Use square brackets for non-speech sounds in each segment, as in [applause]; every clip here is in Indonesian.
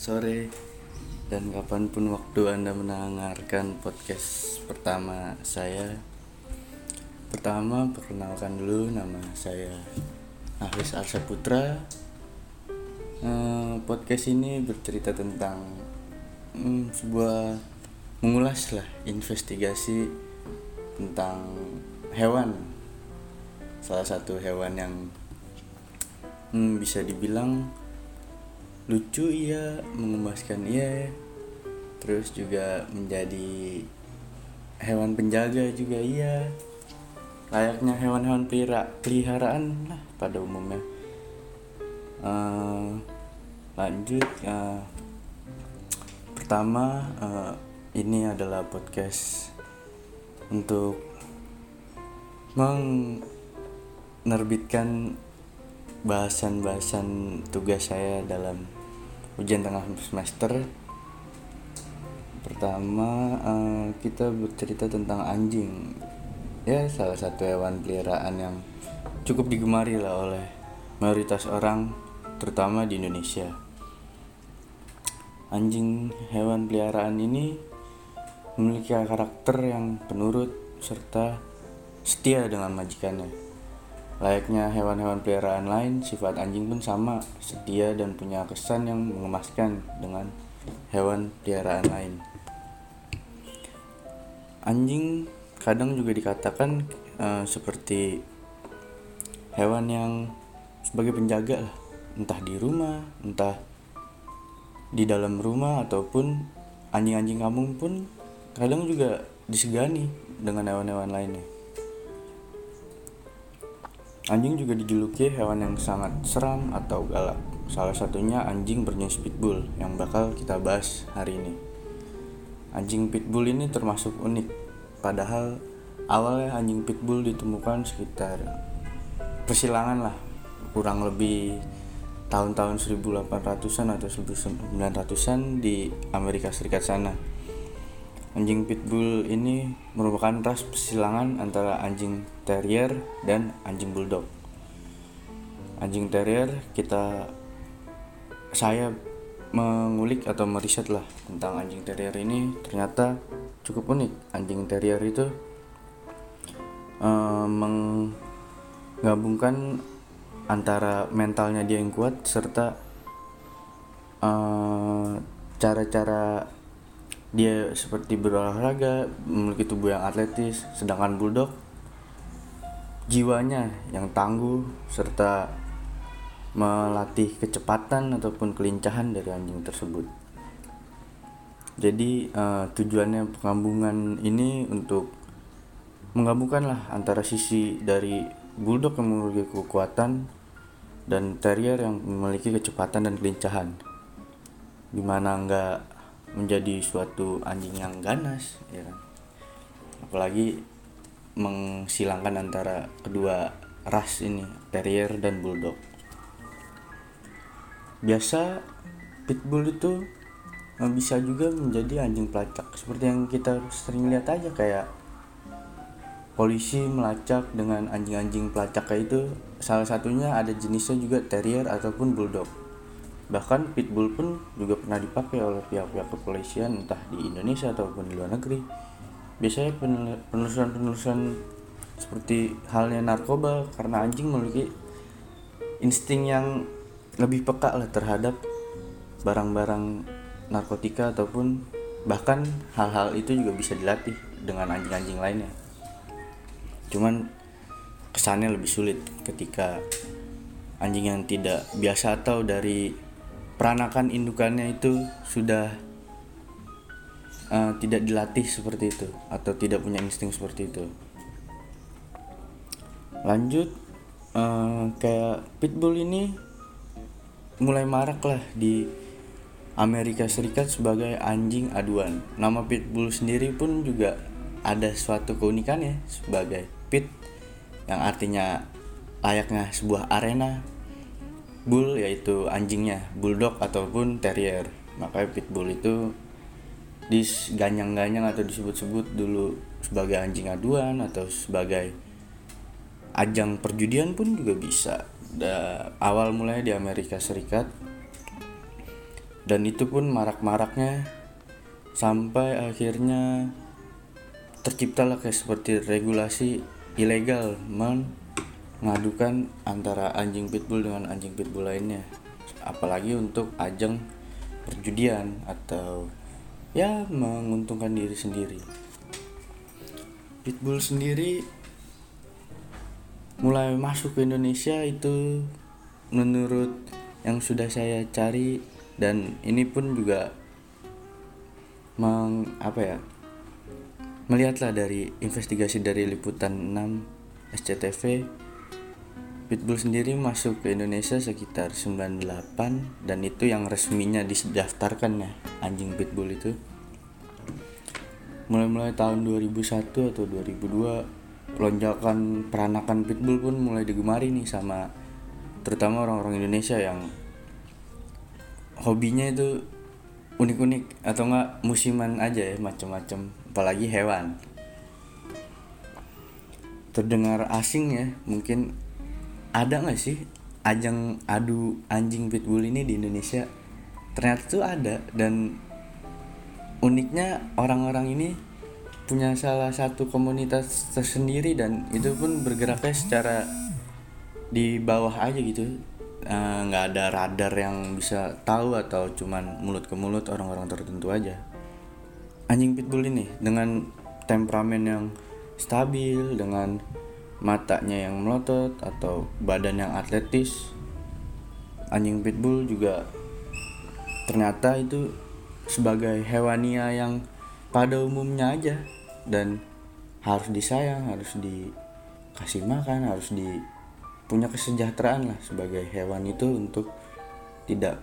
sore, dan kapan pun waktu Anda mendengarkan podcast pertama saya. Pertama, perkenalkan dulu nama saya Hafiz Arsa Putra. Eh, podcast ini bercerita tentang hmm, sebuah mengulas lah investigasi tentang hewan. Salah satu hewan yang hmm, bisa dibilang lucu iya mengemaskan iya. Terus juga menjadi hewan penjaga juga iya. Layaknya hewan-hewan pelihara peliharaan lah pada umumnya. Uh, lanjut uh, pertama uh, ini adalah podcast untuk menerbitkan bahasan-bahasan tugas saya dalam ujian tengah semester. Pertama uh, kita bercerita tentang anjing. Ya salah satu hewan peliharaan yang cukup digemari lah oleh mayoritas orang terutama di Indonesia. Anjing hewan peliharaan ini memiliki karakter yang penurut serta setia dengan majikannya Layaknya hewan-hewan peliharaan lain, sifat anjing pun sama, setia dan punya kesan yang mengemaskan dengan hewan peliharaan lain. Anjing kadang juga dikatakan uh, seperti hewan yang sebagai penjaga lah, entah di rumah, entah di dalam rumah ataupun anjing-anjing kampung pun kadang juga disegani dengan hewan-hewan lainnya. Anjing juga dijuluki hewan yang sangat seram atau galak. Salah satunya anjing berjenis pitbull yang bakal kita bahas hari ini. Anjing pitbull ini termasuk unik, padahal awalnya anjing pitbull ditemukan sekitar persilangan lah, kurang lebih tahun-tahun 1800-an atau 1900-an di Amerika Serikat sana. Anjing pitbull ini merupakan ras persilangan antara anjing terrier dan anjing bulldog. Anjing terrier kita saya mengulik atau meriset lah tentang anjing terrier ini ternyata cukup unik. Anjing terrier itu uh, menggabungkan antara mentalnya dia yang kuat serta uh, cara-cara dia seperti berolahraga, memiliki tubuh yang atletis, sedangkan bulldog jiwanya yang tangguh serta melatih kecepatan ataupun kelincahan dari anjing tersebut. Jadi uh, tujuannya penggabungan ini untuk menggabungkan lah antara sisi dari bulldog yang memiliki kekuatan dan terrier yang memiliki kecepatan dan kelincahan. Di mana enggak menjadi suatu anjing yang ganas ya kan apalagi mengsilangkan antara kedua ras ini terrier dan bulldog. Biasa pitbull itu eh, bisa juga menjadi anjing pelacak. Seperti yang kita sering lihat aja kayak polisi melacak dengan anjing-anjing pelacak kayak itu. Salah satunya ada jenisnya juga terrier ataupun bulldog. Bahkan pitbull pun juga pernah dipakai oleh pihak-pihak kepolisian entah di Indonesia ataupun di luar negeri. Biasanya penelusuran-penelusuran seperti halnya narkoba karena anjing memiliki insting yang lebih peka lah terhadap barang-barang narkotika ataupun bahkan hal-hal itu juga bisa dilatih dengan anjing-anjing lainnya. Cuman kesannya lebih sulit ketika anjing yang tidak biasa atau dari peranakan indukannya itu sudah uh, tidak dilatih seperti itu atau tidak punya insting seperti itu. Lanjut uh, kayak pitbull ini mulai marak lah di Amerika Serikat sebagai anjing aduan. Nama pitbull sendiri pun juga ada suatu keunikan ya sebagai pit yang artinya layaknya sebuah arena bull yaitu anjingnya bulldog ataupun terrier. Makanya pitbull itu disganyang-ganyang atau disebut-sebut dulu sebagai anjing aduan atau sebagai ajang perjudian pun juga bisa. Da, awal mulai di Amerika Serikat. Dan itu pun marak-maraknya sampai akhirnya terciptalah kayak seperti regulasi ilegal mengadukan antara anjing pitbull dengan anjing pitbull lainnya. Apalagi untuk ajang perjudian atau ya menguntungkan diri sendiri. Pitbull sendiri mulai masuk ke Indonesia itu menurut yang sudah saya cari dan ini pun juga meng apa ya melihatlah dari investigasi dari liputan 6 SCTV Pitbull sendiri masuk ke Indonesia sekitar 98 dan itu yang resminya didaftarkan ya anjing Pitbull itu. Mulai-mulai tahun 2001 atau 2002 lonjakan peranakan Pitbull pun mulai digemari nih sama terutama orang-orang Indonesia yang hobinya itu unik-unik atau enggak musiman aja ya macam-macam apalagi hewan. Terdengar asing ya mungkin ada nggak sih ajang adu anjing pitbull ini di Indonesia? Ternyata tuh ada dan uniknya orang-orang ini punya salah satu komunitas tersendiri dan itu pun bergeraknya secara di bawah aja gitu. Eh, nggak uh, ada radar yang bisa tahu atau cuman mulut ke mulut orang-orang tertentu aja. Anjing pitbull ini dengan temperamen yang stabil dengan matanya yang melotot atau badan yang atletis. Anjing pitbull juga ternyata itu sebagai hewania yang pada umumnya aja dan harus disayang harus dikasih makan harus di punya kesejahteraan lah sebagai hewan itu untuk tidak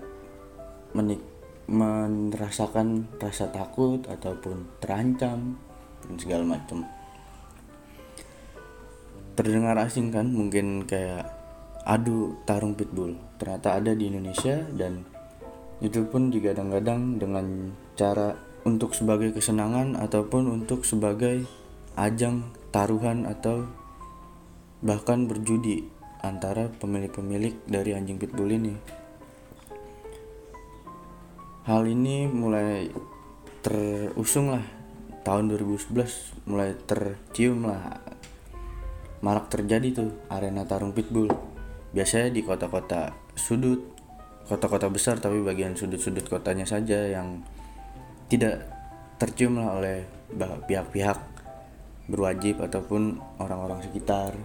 menik merasakan rasa takut ataupun terancam dan segala macam terdengar asing kan mungkin kayak adu tarung pitbull. Ternyata ada di Indonesia dan itu pun digadang-gadang dengan cara untuk sebagai kesenangan ataupun untuk sebagai ajang taruhan atau bahkan berjudi antara pemilik-pemilik dari anjing pitbull ini. Hal ini mulai terusung lah. Tahun 2011 mulai tercium lah marak terjadi tuh arena tarung pitbull. Biasanya di kota-kota sudut, kota-kota besar tapi bagian sudut-sudut kotanya saja yang tidak tercium lah oleh pihak-pihak berwajib ataupun orang-orang sekitar.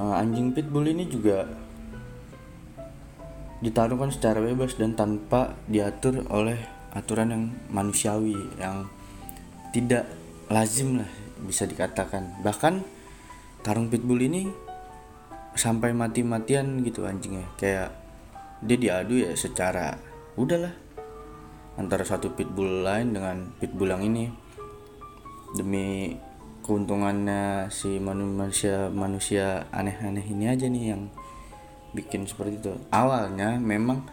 Uh, anjing pitbull ini juga ditarungkan secara bebas dan tanpa diatur oleh aturan yang manusiawi yang tidak lazim lah bisa dikatakan. Bahkan tarung pitbull ini sampai mati-matian gitu anjingnya kayak dia diadu ya secara udahlah antara satu pitbull lain dengan pitbull yang ini. Demi keuntungannya si manusia manusia aneh-aneh ini aja nih yang bikin seperti itu. Awalnya memang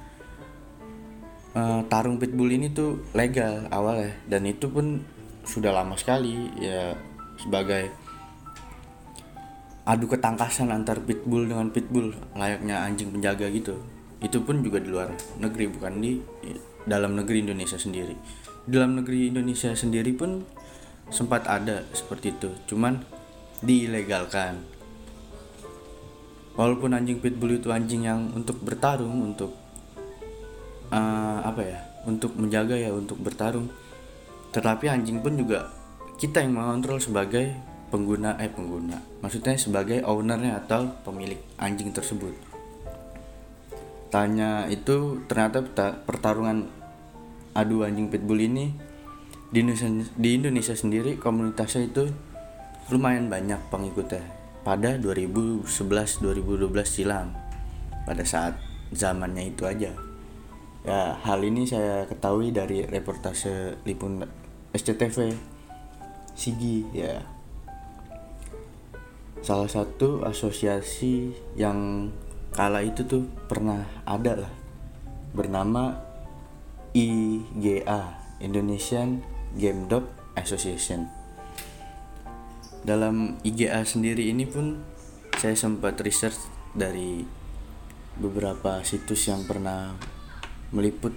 uh, tarung pitbull ini tuh legal awalnya. Dan itu pun sudah lama sekali ya sebagai adu ketangkasan antar pitbull dengan pitbull layaknya anjing penjaga gitu. Itu pun juga di luar negeri bukan di dalam negeri Indonesia sendiri. Dalam negeri Indonesia sendiri pun sempat ada seperti itu cuman diilegalkan. Walaupun anjing pitbull itu anjing yang untuk bertarung untuk uh, apa ya untuk menjaga ya untuk bertarung tetapi anjing pun juga kita yang mengontrol sebagai pengguna eh pengguna. Maksudnya sebagai ownernya atau pemilik anjing tersebut. Tanya itu ternyata pertarungan adu anjing pitbull ini di Indonesia, di Indonesia sendiri komunitasnya itu lumayan banyak pengikutnya. Pada 2011-2012 silam pada saat zamannya itu aja. Ya hal ini saya ketahui dari reportase Lipun SCTV Sigi ya. Salah satu asosiasi yang kala itu tuh pernah ada lah bernama IGA Indonesian Game Dog Association. Dalam IGA sendiri ini pun saya sempat research dari beberapa situs yang pernah meliput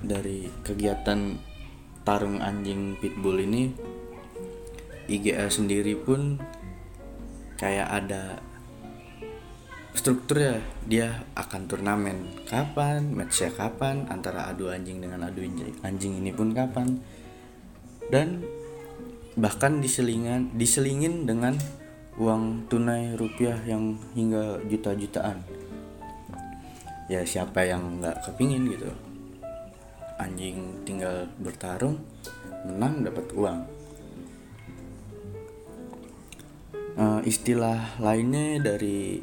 dari kegiatan tarung anjing pitbull ini IGA sendiri pun kayak ada struktur ya dia akan turnamen kapan matchnya kapan antara adu anjing dengan adu anjing ini pun kapan. Dan bahkan diselingan diselingin dengan uang tunai rupiah yang hingga juta-jutaan. Ya siapa yang nggak kepingin gitu? Anjing tinggal bertarung menang dapat uang uh, istilah lainnya dari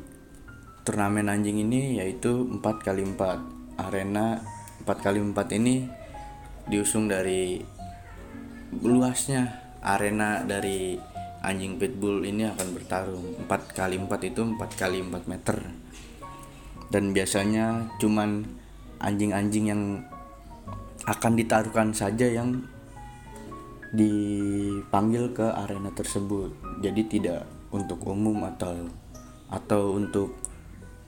turnamen anjing ini yaitu 4 kali 4 arena 4 kali 4 ini diusung dari luasnya. Arena dari anjing pitbull ini akan bertarung. 4 kali 4 itu 4 kali 4 meter. Dan biasanya cuman anjing-anjing yang akan ditaruhkan saja yang dipanggil ke arena tersebut. Jadi tidak untuk umum atau atau untuk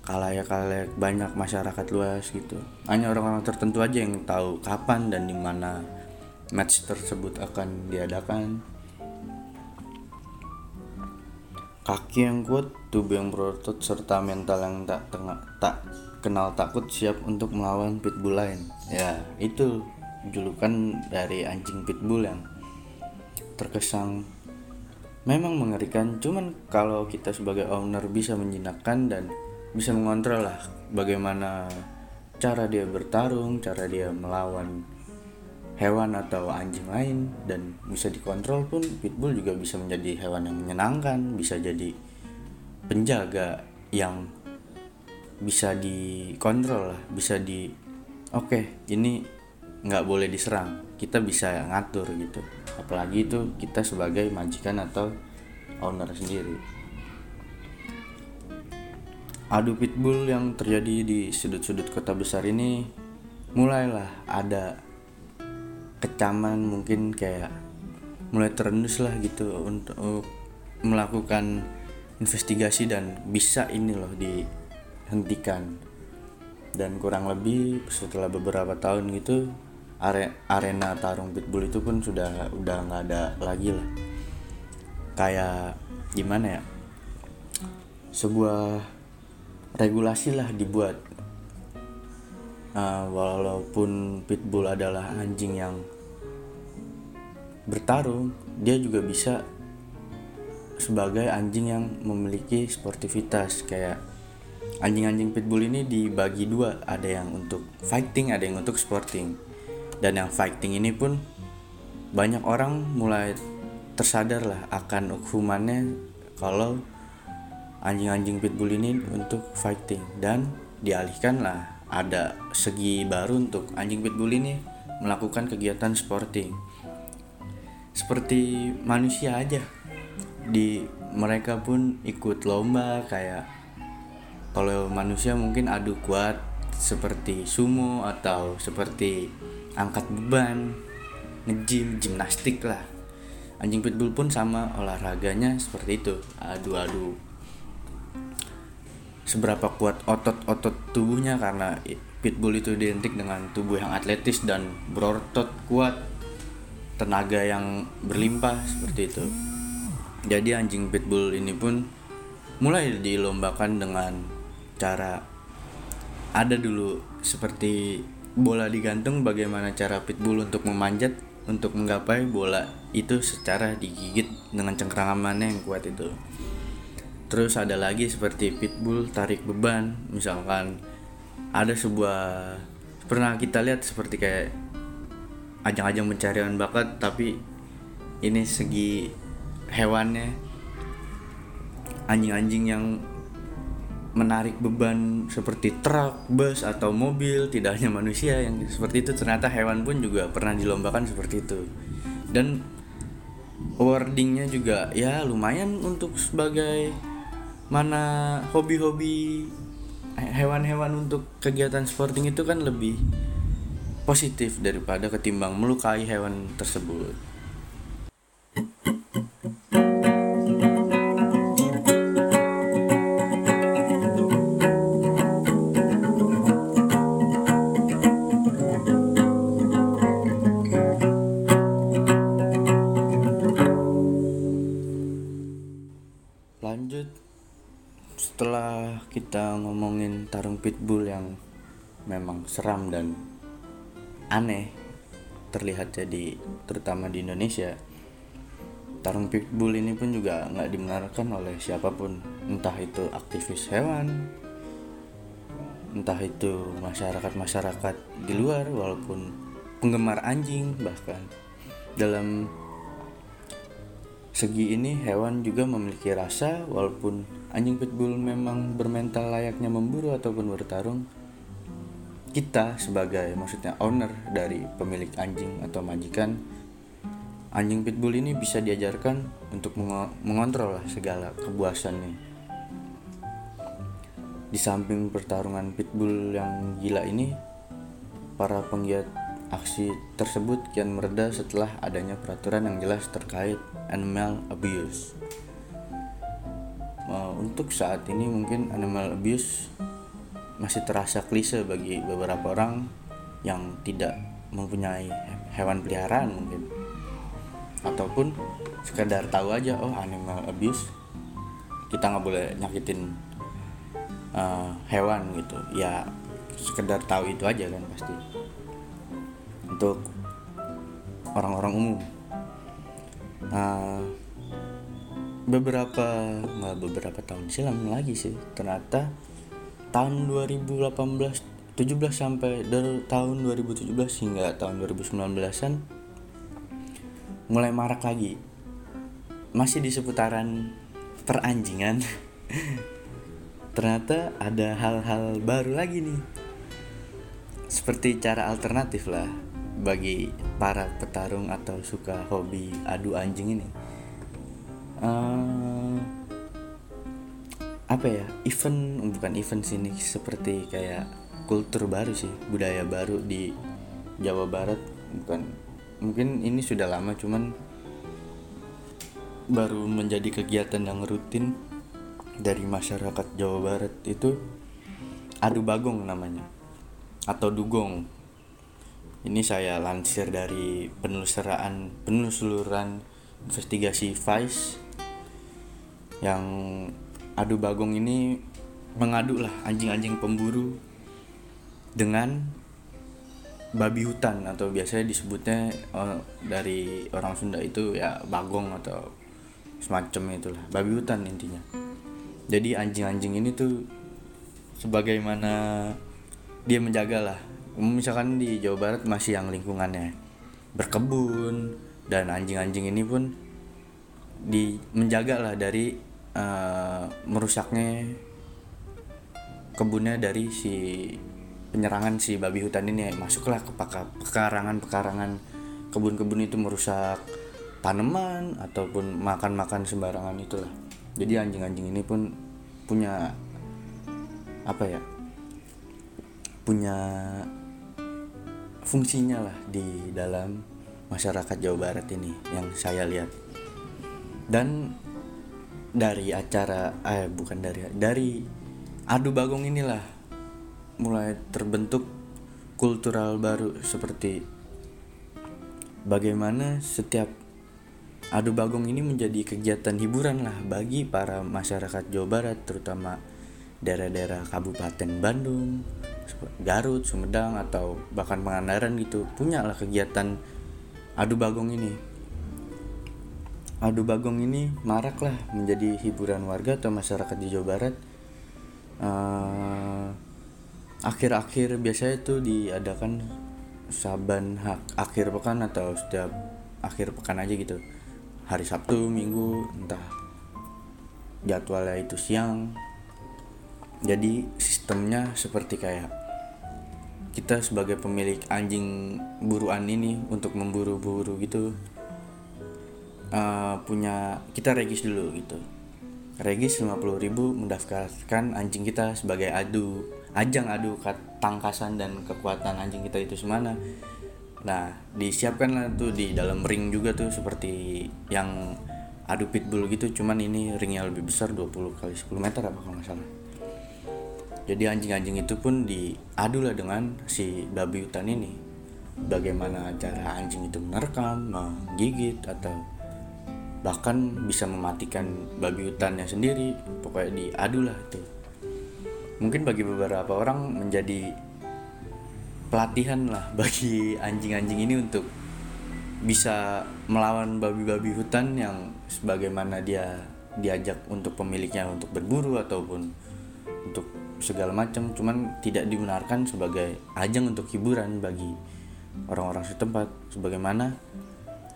kalayak-kalayak banyak masyarakat luas gitu hanya orang-orang tertentu aja yang tahu kapan dan di mana match tersebut akan diadakan kaki yang kuat tubuh yang berotot serta mental yang tak tengah tak kenal takut siap untuk melawan pitbull lain. Ya, itu julukan dari anjing pitbull yang terkesan memang mengerikan. Cuman kalau kita sebagai owner bisa menjinakkan dan bisa mengontrol lah bagaimana cara dia bertarung, cara dia melawan hewan atau anjing lain dan bisa dikontrol pun pitbull juga bisa menjadi hewan yang menyenangkan, bisa jadi penjaga yang bisa dikontrol lah bisa di oke okay, ini nggak boleh diserang. Kita bisa ngatur gitu. Apalagi itu kita sebagai majikan atau owner sendiri. Adu pitbull yang terjadi di sudut-sudut kota besar ini mulailah ada kecaman mungkin kayak mulai terendus lah gitu untuk melakukan investigasi dan bisa ini loh di hentikan dan kurang lebih setelah beberapa tahun gitu arena tarung pitbull itu pun sudah udah nggak ada lagi lah. Kayak gimana ya? Sebuah regulasi lah dibuat. Uh, walaupun pitbull adalah anjing yang bertarung dia juga bisa sebagai anjing yang memiliki sportivitas. Kayak anjing-anjing pitbull ini dibagi dua ada yang untuk fighting ada yang untuk sporting dan yang fighting ini pun banyak orang mulai tersadar lah akan hukumannya kalau anjing-anjing pitbull ini untuk fighting. Dan dialihkan lah ada segi baru untuk anjing pitbull ini melakukan kegiatan sporting. Seperti manusia aja. Di mereka pun ikut lomba kayak kalau manusia mungkin adu kuat seperti sumo atau seperti angkat beban ngejim gimnastik lah. Anjing pitbull pun sama olahraganya seperti itu adu-adu. Seberapa kuat otot-otot tubuhnya karena pitbull itu identik dengan tubuh yang atletis dan berotot kuat tenaga yang berlimpah seperti itu. Jadi anjing pitbull ini pun mulai dilombakan dengan cara ada dulu seperti bola digantung bagaimana cara pitbull untuk memanjat untuk menggapai bola itu secara digigit dengan cengkramannya yang kuat itu. Terus ada lagi seperti pitbull tarik beban misalkan ada sebuah pernah kita lihat seperti kayak ajang-ajang pencarian bakat tapi ini segi hewannya anjing-anjing yang menarik beban seperti truk, bus atau mobil, tidak hanya manusia yang seperti itu, ternyata hewan pun juga pernah dilombakan seperti itu. Dan wordingnya juga ya lumayan untuk sebagai mana hobi-hobi hewan-hewan untuk kegiatan sporting itu kan lebih positif daripada ketimbang melukai hewan tersebut. Seram dan aneh terlihat jadi terutama di Indonesia. Tarung pitbull ini pun juga nggak dibenarkan oleh siapa pun. Entah itu aktivis hewan entah itu masyarakat-masyarakat di luar walaupun penggemar anjing bahkan. Dalam segi ini hewan juga memiliki rasa walaupun anjing pitbull memang bermental layaknya memburu ataupun bertarung kita sebagai maksudnya owner dari pemilik anjing atau majikan anjing pitbull ini bisa diajarkan untuk mengontrol segala kebuasannya. Di samping pertarungan pitbull yang gila ini para penggiat aksi tersebut kian mereda setelah adanya peraturan yang jelas terkait animal abuse. Untuk saat ini mungkin animal abuse masih terasa klise bagi beberapa orang yang tidak mempunyai hewan peliharaan mungkin. Ataupun sekedar tahu aja oh animal abuse kita nggak boleh nyakitin uh, hewan gitu. Ya sekedar tahu itu aja kan pasti. Untuk orang-orang umum. Uh, beberapa nggak beberapa tahun silam lagi sih. Ternyata tahun 2018 17 sampai dari tahun 2017 hingga tahun 2019an mulai marak lagi. Masih di seputaran peranjingan. [laughs] Ternyata ada hal-hal baru lagi nih. Seperti cara alternatif lah bagi para petarung atau suka hobi adu anjing ini. Uh, apa ya event bukan event sini seperti kayak kultur baru sih budaya baru di Jawa Barat bukan mungkin ini sudah lama cuman baru menjadi kegiatan yang rutin dari masyarakat Jawa Barat itu adu bagong namanya atau dugong. Ini saya lansir dari penelusuran penelusuran investigasi Vice yang adu bagong ini mengadu lah anjing-anjing pemburu dengan babi hutan atau biasanya disebutnya oh, dari orang Sunda itu ya bagong atau semacam itulah babi hutan intinya. Jadi anjing-anjing ini tuh sebagaimana dia menjaga lah. Misalkan di Jawa Barat masih yang lingkungannya berkebun dan anjing-anjing ini pun di menjaga lah dari uh, merusaknya kebunnya dari si penyerangan si babi hutan ini. Masuklah ke pekarangan-pekarangan kebun-kebun itu merusak tanaman ataupun makan-makan sembarangan itulah. Jadi anjing-anjing ini pun punya apa ya punya fungsinya lah di dalam masyarakat Jawa Barat ini yang saya lihat. Dan dari acara eh bukan dari dari adu bagong inilah mulai terbentuk kultural baru seperti bagaimana setiap adu bagong ini menjadi kegiatan hiburan lah bagi para masyarakat Jawa Barat terutama daerah-daerah Kabupaten Bandung, Garut, Sumedang atau bahkan Pangandaran gitu punya lah kegiatan adu bagong ini adu bagong ini marak lah menjadi hiburan warga atau masyarakat di Jawa Barat. Uh, akhir-akhir biasanya itu diadakan saban hak akhir pekan atau setiap akhir pekan aja gitu. Hari Sabtu Minggu entah jadwalnya itu siang. Jadi sistemnya seperti kayak kita sebagai pemilik anjing buruan ini untuk memburu-buru gitu uh, punya kita regis dulu gitu. Regis 50.000 mendaftarkan anjing kita sebagai adu ajang adu tangkasan dan kekuatan anjing kita itu semana. Nah disiapkan lah tuh di dalam ring juga tuh seperti yang adu pitbull gitu cuman ini ringnya lebih besar 20 kali 10 meter apa kalau nggak salah. Jadi anjing-anjing itu pun diadu lah dengan si babi hutan ini. Bagaimana cara anjing itu menerkam menggigit atau bahkan bisa mematikan babi hutannya sendiri pokoknya diadu lah itu. Mungkin bagi beberapa orang menjadi pelatihan lah bagi anjing-anjing ini untuk bisa melawan babi-babi hutan yang sebagaimana dia diajak untuk pemiliknya untuk berburu ataupun untuk segala macam. Cuman tidak dibenarkan sebagai ajang untuk hiburan bagi orang-orang setempat. Sebagaimana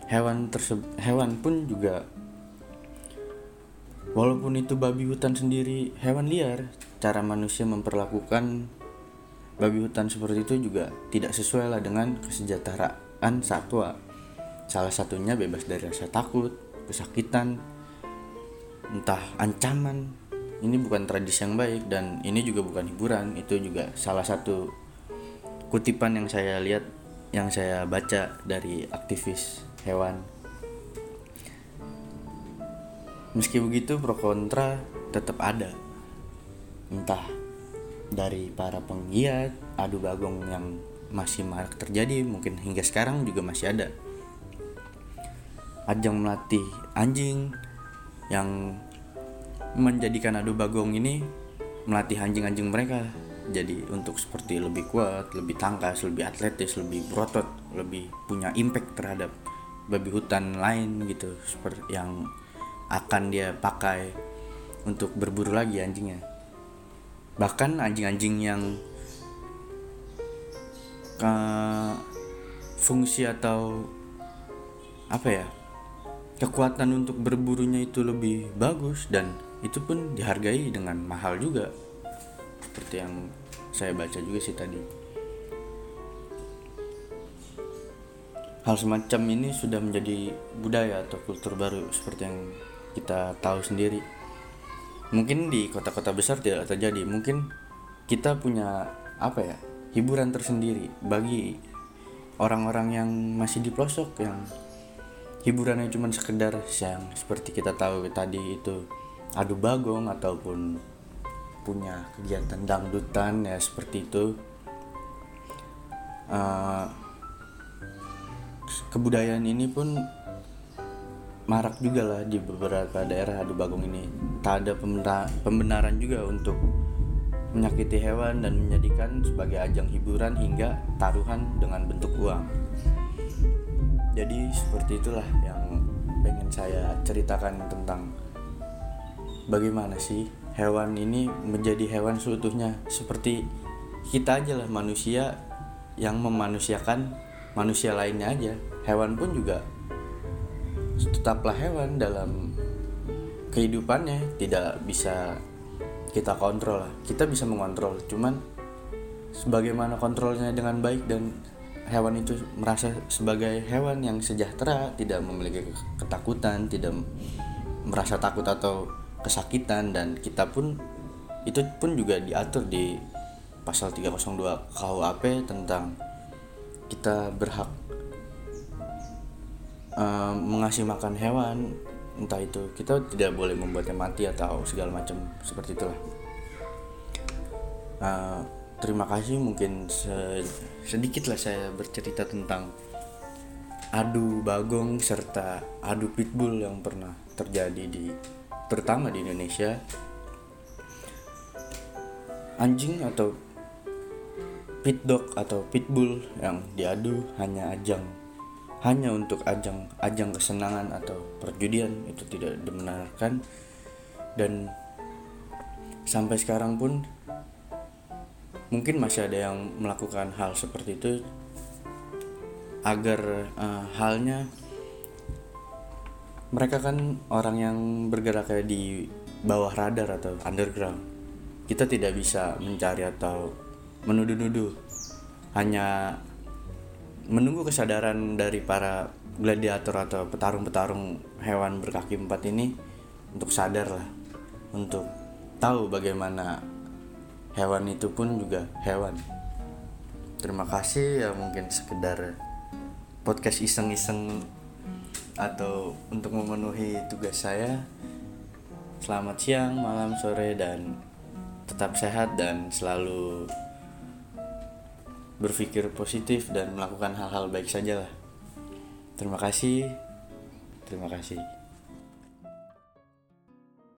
hewan tersebut hewan pun juga walaupun itu babi hutan sendiri hewan liar. Cara manusia memperlakukan babi hutan seperti itu juga tidak sesuai lah dengan kesejahteraan satwa. Salah satunya bebas dari rasa takut kesakitan entah ancaman. Ini bukan tradisi yang baik dan ini juga bukan hiburan. Itu juga salah satu kutipan yang saya lihat yang saya baca dari aktivis hewan. Meski begitu pro kontra tetap ada. Entah dari para penggiat adu bagong yang masih marak terjadi mungkin hingga sekarang juga masih ada. Ajang melatih anjing yang menjadikan adu bagong ini melatih anjing-anjing mereka jadi untuk seperti lebih kuat, lebih tangkas, lebih atletis, lebih berotot, lebih punya impact terhadap babi hutan lain gitu seperti yang akan dia pakai untuk berburu lagi anjingnya. Bahkan anjing-anjing yang uh, fungsi atau apa ya kekuatan untuk berburunya itu lebih bagus dan itu pun dihargai dengan mahal juga. Seperti yang saya baca juga sih tadi hal semacam ini sudah menjadi budaya atau kultur baru seperti yang kita tahu sendiri. Mungkin di kota-kota besar tidak terjadi, mungkin kita punya apa ya hiburan tersendiri bagi orang-orang yang masih di pelosok yang hiburannya cuma sekedar yang seperti kita tahu tadi itu adu bagong ataupun punya kegiatan dangdutan ya seperti itu. Uh, kebudayaan ini pun marak juga lah di beberapa daerah adu bagong ini. Tak ada pembenaran juga untuk menyakiti hewan dan menjadikan sebagai ajang hiburan hingga taruhan dengan bentuk uang. Jadi seperti itulah yang pengen saya ceritakan tentang bagaimana sih hewan ini menjadi hewan seutuhnya. Seperti kita aja lah manusia yang memanusiakan manusia lainnya aja. Hewan pun juga tetaplah hewan dalam kehidupannya tidak bisa kita kontrol lah. Kita bisa mengontrol cuman sebagaimana kontrolnya dengan baik dan hewan itu merasa sebagai hewan yang sejahtera tidak memiliki ketakutan tidak merasa takut atau kesakitan dan kita pun itu pun juga diatur di pasal 302 KUHP tentang kita berhak uh, mengasih makan hewan entah itu kita tidak boleh membuatnya mati atau segala macam seperti itulah. Uh, terima kasih mungkin se sedikit lah saya bercerita tentang adu bagong serta adu pitbull yang pernah terjadi di terutama di Indonesia. Anjing atau pit dog atau pitbull yang diadu hanya ajang. Hanya untuk ajang ajang kesenangan atau perjudian itu tidak dibenarkan. Dan sampai sekarang pun mungkin masih ada yang melakukan hal seperti itu agar uh, halnya mereka kan orang yang bergerak di bawah radar atau underground. Kita tidak bisa mencari atau menuduh-nuduh. Hanya menunggu kesadaran dari para gladiator atau petarung-petarung hewan berkaki empat ini untuk sadar lah untuk tahu bagaimana hewan itu pun juga hewan. Terima kasih ya mungkin sekedar podcast iseng-iseng atau untuk memenuhi tugas saya. Selamat siang malam sore dan tetap sehat dan selalu berpikir positif dan melakukan hal-hal baik saja lah. Terima kasih. Terima kasih.